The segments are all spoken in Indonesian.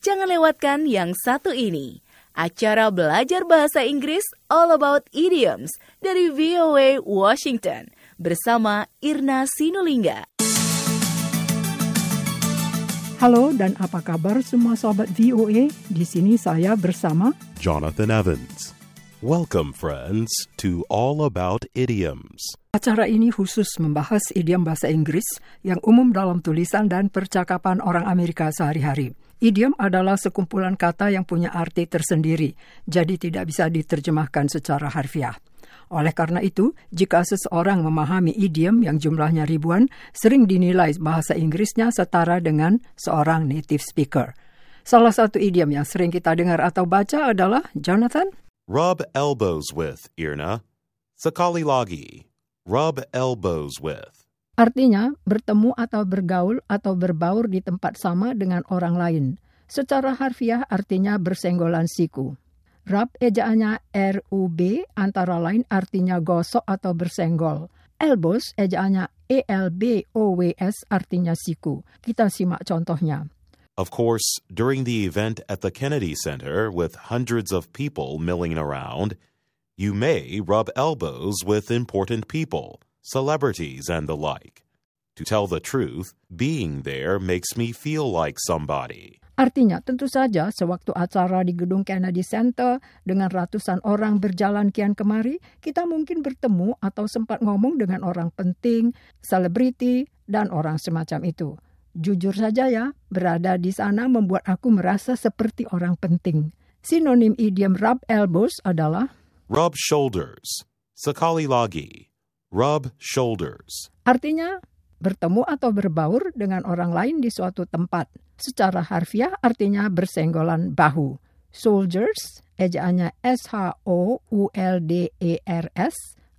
Jangan lewatkan yang satu ini. Acara belajar bahasa Inggris All About Idioms dari VOA Washington bersama Irna Sinulinga. Halo dan apa kabar semua sobat VOA? Di sini saya bersama Jonathan Evans. Welcome, friends, to All About Idioms. Acara ini khusus membahas idiom bahasa Inggris yang umum dalam tulisan dan percakapan orang Amerika sehari-hari. Idiom adalah sekumpulan kata yang punya arti tersendiri, jadi tidak bisa diterjemahkan secara harfiah. Oleh karena itu, jika seseorang memahami idiom yang jumlahnya ribuan, sering dinilai bahasa Inggrisnya setara dengan seorang native speaker. Salah satu idiom yang sering kita dengar atau baca adalah Jonathan. Rub elbows with, Irna. Sekali lagi. Rub elbows with. Artinya, bertemu atau bergaul atau berbaur di tempat sama dengan orang lain. Secara harfiah artinya bersenggolan siku. Rub ejaannya R-U-B antara lain artinya gosok atau bersenggol. Elbows ejaannya E-L-B-O-W-S artinya siku. Kita simak contohnya. Of course, during the event at the Kennedy Center with hundreds of people milling around, you may rub elbows with important people, celebrities, and the like. To tell the truth, being there makes me feel like somebody. Artinya, tentu saja sewaktu acara di gedung Kennedy Center dengan ratusan orang berjalan kian kemari, kita mungkin bertemu atau sempat ngomong dengan orang penting, selebriti, dan orang semacam itu. Jujur saja ya, berada di sana membuat aku merasa seperti orang penting. Sinonim idiom rub elbows adalah Rub shoulders. Sekali lagi. Rub shoulders. artinya bertemu atau berbaur dengan orang lain di suatu tempat. Secara harfiah artinya bersenggolan bahu. Soldiers, ejaannya S-H-O-U-L-D-E-R-S,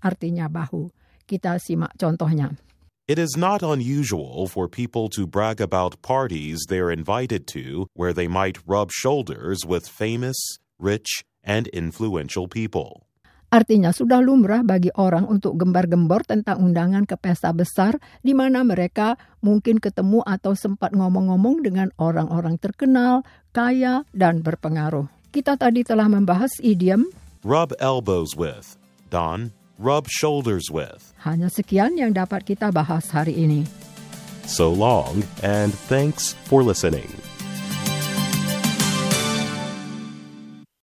artinya bahu. Kita simak contohnya. It is not unusual for people to brag about parties they're invited to where they might rub shoulders with famous, rich, and influential people. Artinya sudah lumrah bagi orang untuk gembar-gembor tentang undangan ke pesta besar di mana mereka mungkin ketemu atau sempat ngomong-ngomong dengan orang-orang terkenal, kaya, dan berpengaruh. Kita tadi telah membahas idiom Rub elbows with. Don, rub shoulders with. hanya sekian yang dapat kita bahas hari ini. So long, and thanks for listening.